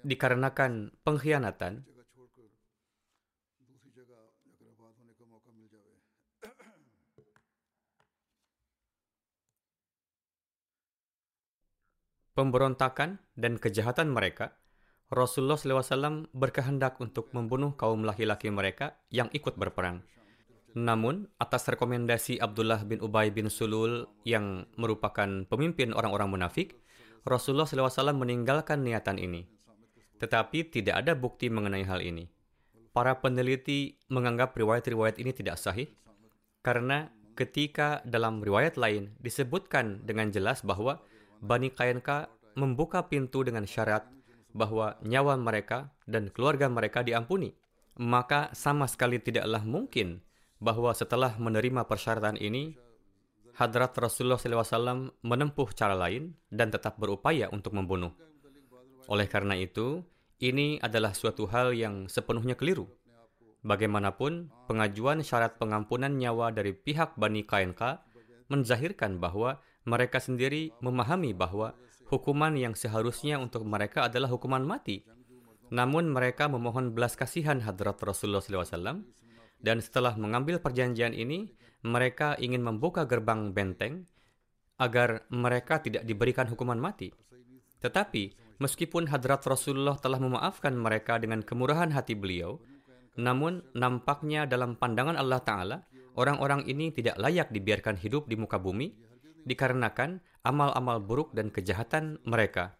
dikarenakan pengkhianatan, pemberontakan dan kejahatan mereka, Rasulullah SAW berkehendak untuk membunuh kaum laki-laki mereka yang ikut berperang. Namun, atas rekomendasi Abdullah bin Ubay bin Sulul yang merupakan pemimpin orang-orang munafik, Rasulullah SAW meninggalkan niatan ini. Tetapi tidak ada bukti mengenai hal ini. Para peneliti menganggap riwayat-riwayat ini tidak sahih, karena ketika dalam riwayat lain disebutkan dengan jelas bahwa Bani Kainka membuka pintu dengan syarat bahwa nyawa mereka dan keluarga mereka diampuni. Maka sama sekali tidaklah mungkin bahwa setelah menerima persyaratan ini, Hadrat Rasulullah SAW menempuh cara lain dan tetap berupaya untuk membunuh. Oleh karena itu, ini adalah suatu hal yang sepenuhnya keliru. Bagaimanapun, pengajuan syarat pengampunan nyawa dari pihak Bani Kainka menzahirkan bahwa mereka sendiri memahami bahwa hukuman yang seharusnya untuk mereka adalah hukuman mati. Namun mereka memohon belas kasihan hadrat Rasulullah SAW dan setelah mengambil perjanjian ini, mereka ingin membuka gerbang benteng agar mereka tidak diberikan hukuman mati. Tetapi, meskipun hadrat Rasulullah telah memaafkan mereka dengan kemurahan hati beliau, namun nampaknya dalam pandangan Allah Ta'ala, orang-orang ini tidak layak dibiarkan hidup di muka bumi, dikarenakan amal-amal buruk dan kejahatan mereka.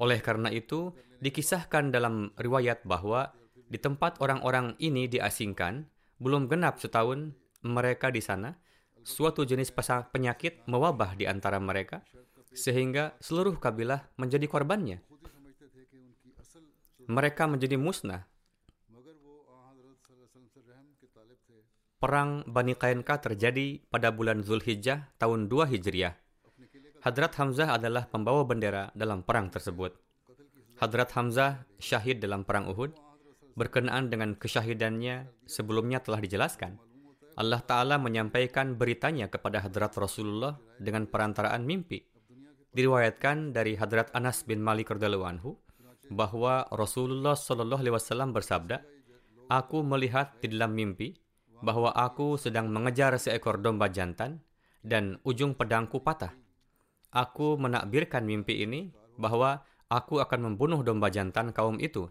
Oleh karena itu, dikisahkan dalam riwayat bahwa di tempat orang-orang ini diasingkan, belum genap setahun mereka di sana, suatu jenis penyakit mewabah di antara mereka, sehingga seluruh kabilah menjadi korbannya. Mereka menjadi musnah. Perang Bani Kainka terjadi pada bulan Zulhijjah tahun 2 Hijriah Hadrat Hamzah adalah pembawa bendera dalam perang tersebut. Hadrat Hamzah syahid dalam perang Uhud. Berkenaan dengan kesyahidannya sebelumnya telah dijelaskan. Allah Ta'ala menyampaikan beritanya kepada Hadrat Rasulullah dengan perantaraan mimpi. Diriwayatkan dari Hadrat Anas bin Malik radhiyallahu anhu bahwa Rasulullah Shallallahu alaihi wasallam bersabda, "Aku melihat di dalam mimpi bahwa aku sedang mengejar seekor domba jantan dan ujung pedangku patah. Aku menakbirkan mimpi ini bahwa aku akan membunuh domba jantan kaum itu,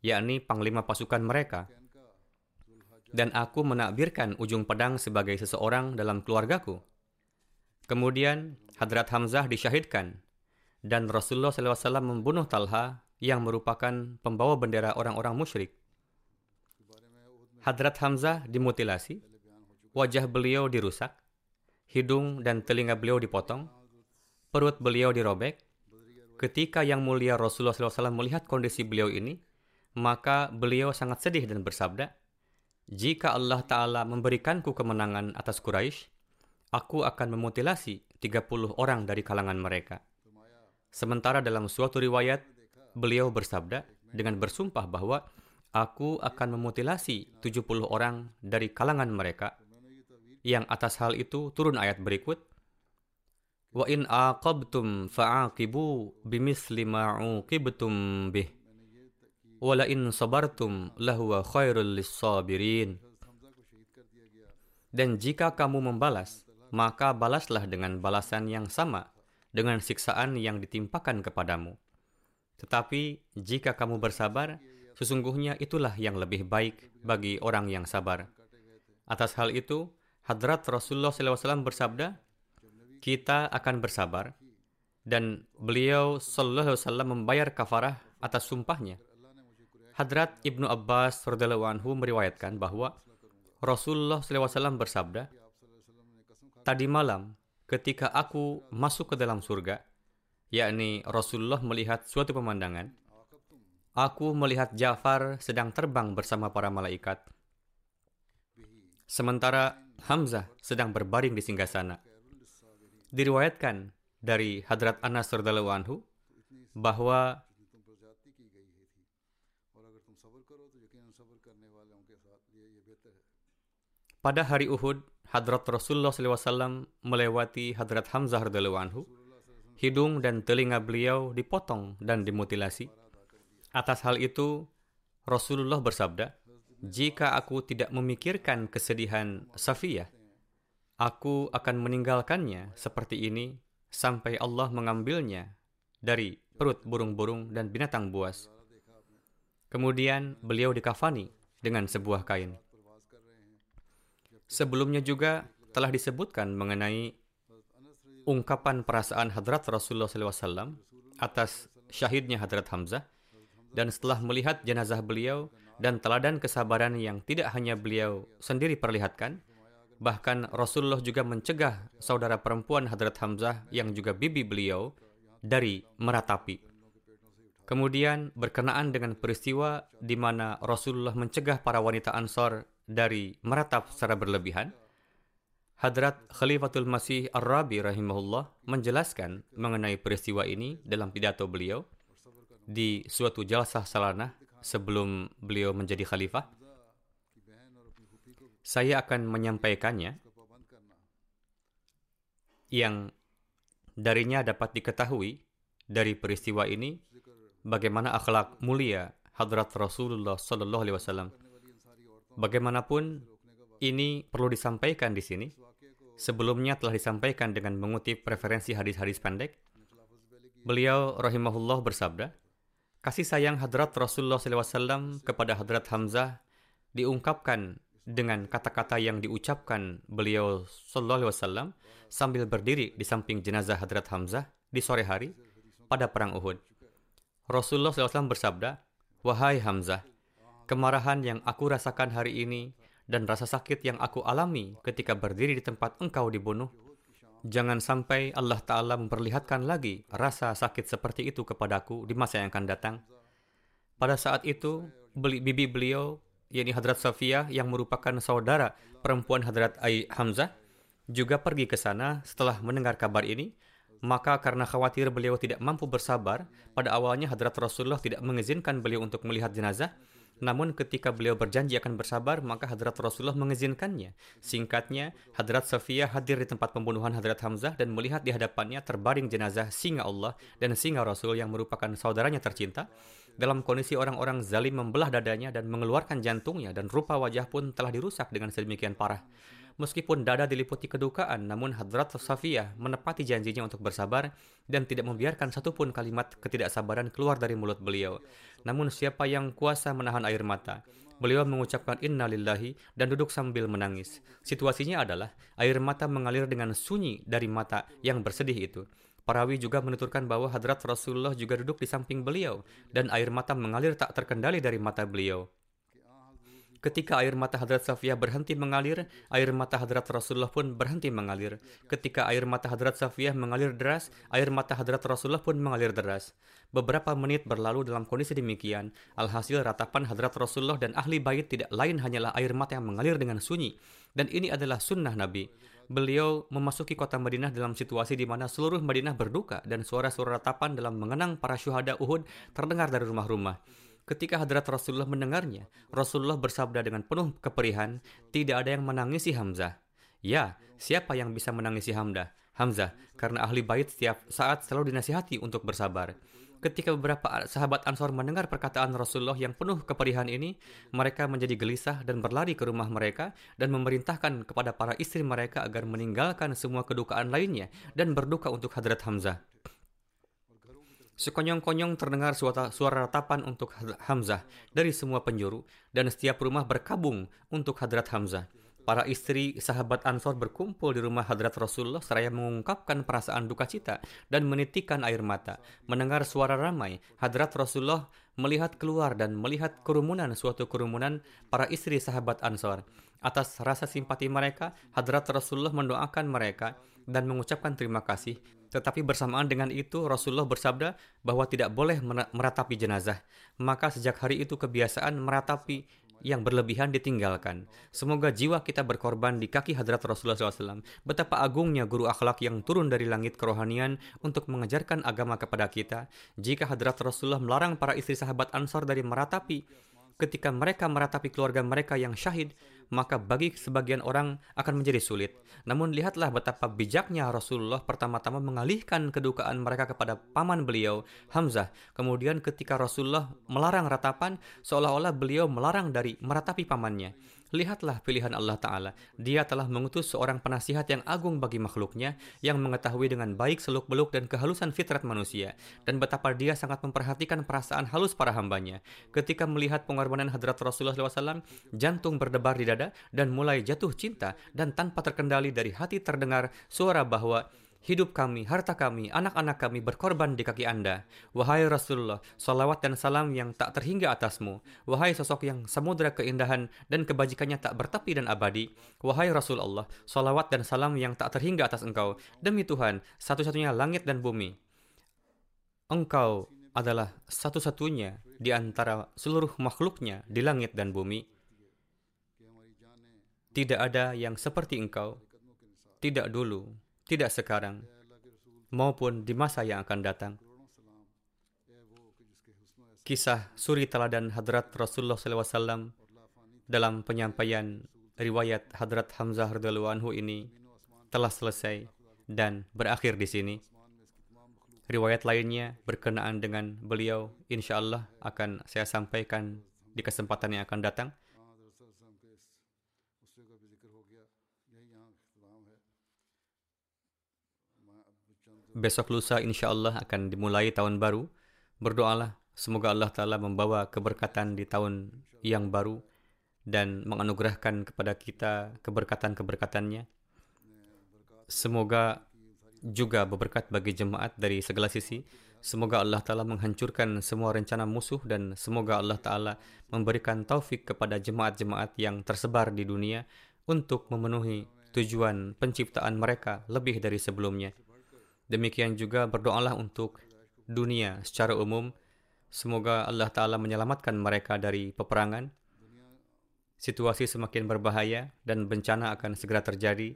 yakni panglima pasukan mereka. Dan aku menakbirkan ujung pedang sebagai seseorang dalam keluargaku. Kemudian Hadrat Hamzah disyahidkan dan Rasulullah SAW membunuh Talha yang merupakan pembawa bendera orang-orang musyrik. Hadrat Hamzah dimutilasi, wajah beliau dirusak, hidung dan telinga beliau dipotong, perut beliau dirobek. Ketika yang mulia Rasulullah SAW melihat kondisi beliau ini, maka beliau sangat sedih dan bersabda, Jika Allah Ta'ala memberikanku kemenangan atas Quraisy, aku akan memutilasi 30 orang dari kalangan mereka. Sementara dalam suatu riwayat, beliau bersabda dengan bersumpah bahwa aku akan memutilasi 70 orang dari kalangan mereka. Yang atas hal itu turun ayat berikut, Wa in aqabtum fa'aqibu bimisli ma uqibtum bih. Wa la in sabartum lahuwa. Dan jika kamu membalas, maka balaslah dengan balasan yang sama dengan siksaan yang ditimpakan kepadamu. Tetapi jika kamu bersabar, sesungguhnya itulah yang lebih baik bagi orang yang sabar. Atas hal itu, Hadrat Rasulullah SAW bersabda, kita akan bersabar, dan beliau Sallallahu Alaihi Wasallam membayar kafarah atas sumpahnya. Hadrat Ibnu Abbas radhiyallahu anhu meriwayatkan bahwa Rasulullah SAW bersabda, Tadi malam, ketika aku masuk ke dalam surga, yakni Rasulullah melihat suatu pemandangan, aku melihat Ja'far sedang terbang bersama para malaikat. Sementara Hamzah sedang berbaring di singgasana. Diriwayatkan dari Hadrat Anas radhiyallahu anhu bahwa pada hari Uhud, Hadrat Rasulullah SAW melewati Hadrat Hamzah radhiyallahu anhu. Hidung dan telinga beliau dipotong dan dimutilasi. Atas hal itu, Rasulullah bersabda, "Jika aku tidak memikirkan kesedihan Safiyah, aku akan meninggalkannya seperti ini sampai Allah mengambilnya dari perut burung-burung dan binatang buas." Kemudian beliau dikafani dengan sebuah kain. Sebelumnya juga telah disebutkan mengenai ungkapan perasaan Hadrat Rasulullah SAW atas syahidnya Hadrat Hamzah dan setelah melihat jenazah beliau dan teladan kesabaran yang tidak hanya beliau sendiri perlihatkan, bahkan Rasulullah juga mencegah saudara perempuan Hadrat Hamzah yang juga bibi beliau dari meratapi. Kemudian berkenaan dengan peristiwa di mana Rasulullah mencegah para wanita Ansor dari meratap secara berlebihan, Hadrat Khalifatul Masih Ar-Rabi rahimahullah menjelaskan mengenai peristiwa ini dalam pidato beliau di suatu jalsah salanah sebelum beliau menjadi khalifah. Saya akan menyampaikannya yang darinya dapat diketahui dari peristiwa ini bagaimana akhlak mulia Hadrat Rasulullah Sallallahu Alaihi Wasallam. Bagaimanapun ini perlu disampaikan di sini. Sebelumnya telah disampaikan dengan mengutip referensi hadis-hadis pendek. Beliau rahimahullah bersabda, kasih sayang Hadrat Rasulullah SAW kepada Hadrat Hamzah diungkapkan dengan kata-kata yang diucapkan beliau Sallallahu Alaihi Wasallam sambil berdiri di samping jenazah Hadrat Hamzah di sore hari pada perang Uhud. Rasulullah SAW bersabda, Wahai Hamzah, kemarahan yang aku rasakan hari ini dan rasa sakit yang aku alami ketika berdiri di tempat engkau dibunuh, jangan sampai Allah Ta'ala memperlihatkan lagi rasa sakit seperti itu kepadaku di masa yang akan datang. Pada saat itu, bibi beliau, yakni Hadrat Safiyah yang merupakan saudara perempuan Hadrat Ai Hamzah, juga pergi ke sana setelah mendengar kabar ini. Maka karena khawatir beliau tidak mampu bersabar, pada awalnya Hadrat Rasulullah tidak mengizinkan beliau untuk melihat jenazah, namun ketika beliau berjanji akan bersabar, maka Hadrat Rasulullah mengizinkannya. Singkatnya, Hadrat Safiyah hadir di tempat pembunuhan Hadrat Hamzah dan melihat di hadapannya terbaring jenazah singa Allah dan singa Rasul yang merupakan saudaranya tercinta. Dalam kondisi orang-orang zalim membelah dadanya dan mengeluarkan jantungnya dan rupa wajah pun telah dirusak dengan sedemikian parah. Meskipun dada diliputi kedukaan, namun Hadrat Safiyah menepati janjinya untuk bersabar dan tidak membiarkan satupun kalimat ketidaksabaran keluar dari mulut beliau. Namun siapa yang kuasa menahan air mata? Beliau mengucapkan inna lillahi dan duduk sambil menangis. Situasinya adalah air mata mengalir dengan sunyi dari mata yang bersedih itu. Parawi juga menuturkan bahwa Hadrat Rasulullah juga duduk di samping beliau dan air mata mengalir tak terkendali dari mata beliau. Ketika air mata Hadrat Safiyah berhenti mengalir, air mata Hadrat Rasulullah pun berhenti mengalir. Ketika air mata Hadrat Safiyah mengalir deras, air mata Hadrat Rasulullah pun mengalir deras. Beberapa menit berlalu dalam kondisi demikian. Alhasil ratapan Hadrat Rasulullah dan ahli bait tidak lain hanyalah air mata yang mengalir dengan sunyi. Dan ini adalah sunnah Nabi. Beliau memasuki kota Madinah dalam situasi di mana seluruh Madinah berduka dan suara-suara ratapan dalam mengenang para syuhada Uhud terdengar dari rumah-rumah. Ketika hadrat Rasulullah mendengarnya, Rasulullah bersabda dengan penuh keperihan, tidak ada yang menangisi Hamzah. Ya, siapa yang bisa menangisi Hamzah? Hamzah, karena ahli bait setiap saat selalu dinasihati untuk bersabar. Ketika beberapa sahabat Ansor mendengar perkataan Rasulullah yang penuh keperihan ini, mereka menjadi gelisah dan berlari ke rumah mereka dan memerintahkan kepada para istri mereka agar meninggalkan semua kedukaan lainnya dan berduka untuk Hadrat Hamzah. Sekonyong-konyong terdengar suara, suara ratapan untuk Hamzah dari semua penjuru dan setiap rumah berkabung untuk Hadrat Hamzah. Para istri sahabat Ansor berkumpul di rumah Hadrat Rasulullah seraya mengungkapkan perasaan duka cita dan menitikan air mata. Mendengar suara ramai, Hadrat Rasulullah melihat keluar dan melihat kerumunan suatu kerumunan para istri sahabat Ansor. Atas rasa simpati mereka, Hadrat Rasulullah mendoakan mereka dan mengucapkan terima kasih tetapi bersamaan dengan itu Rasulullah bersabda bahwa tidak boleh meratapi jenazah. Maka sejak hari itu kebiasaan meratapi yang berlebihan ditinggalkan. Semoga jiwa kita berkorban di kaki hadrat Rasulullah SAW. Betapa agungnya guru akhlak yang turun dari langit kerohanian untuk mengajarkan agama kepada kita. Jika hadrat Rasulullah melarang para istri sahabat Ansar dari meratapi ketika mereka meratapi keluarga mereka yang syahid, maka bagi sebagian orang akan menjadi sulit. Namun lihatlah betapa bijaknya Rasulullah pertama-tama mengalihkan kedukaan mereka kepada paman beliau, Hamzah. Kemudian ketika Rasulullah melarang ratapan, seolah-olah beliau melarang dari meratapi pamannya. Lihatlah pilihan Allah Ta'ala. Dia telah mengutus seorang penasihat yang agung bagi makhluknya, yang mengetahui dengan baik seluk-beluk dan kehalusan fitrat manusia, dan betapa dia sangat memperhatikan perasaan halus para hambanya. Ketika melihat pengorbanan hadrat Rasulullah SAW, jantung berdebar di dada dan mulai jatuh cinta, dan tanpa terkendali dari hati terdengar suara bahwa hidup kami, harta kami, anak-anak kami berkorban di kaki Anda. Wahai Rasulullah, salawat dan salam yang tak terhingga atasmu. Wahai sosok yang samudera keindahan dan kebajikannya tak bertepi dan abadi. Wahai Rasulullah, salawat dan salam yang tak terhingga atas engkau. Demi Tuhan, satu-satunya langit dan bumi. Engkau adalah satu-satunya di antara seluruh makhluknya di langit dan bumi. Tidak ada yang seperti engkau. Tidak dulu, tidak sekarang, maupun di masa yang akan datang. Kisah suri teladan Hadrat Rasulullah SAW dalam penyampaian riwayat Hadrat Hamzah radhiyallahu anhu ini telah selesai dan berakhir di sini. Riwayat lainnya berkenaan dengan beliau insya Allah akan saya sampaikan di kesempatan yang akan datang. Besok lusa insya Allah akan dimulai tahun baru. Berdoalah semoga Allah Ta'ala membawa keberkatan di tahun yang baru dan menganugerahkan kepada kita keberkatan-keberkatannya. Semoga juga berberkat bagi jemaat dari segala sisi. Semoga Allah Ta'ala menghancurkan semua rencana musuh dan semoga Allah Ta'ala memberikan taufik kepada jemaat-jemaat yang tersebar di dunia untuk memenuhi tujuan penciptaan mereka lebih dari sebelumnya. Demikian juga berdoalah untuk dunia secara umum. Semoga Allah Ta'ala menyelamatkan mereka dari peperangan. Situasi semakin berbahaya dan bencana akan segera terjadi.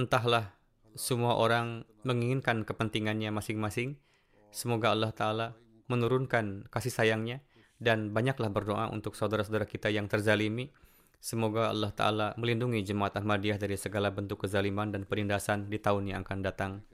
Entahlah, semua orang menginginkan kepentingannya masing-masing. Semoga Allah Ta'ala menurunkan kasih sayangnya dan banyaklah berdoa untuk saudara-saudara kita yang terzalimi. Semoga Allah Ta'ala melindungi jemaat Ahmadiyah dari segala bentuk kezaliman dan penindasan di tahun yang akan datang.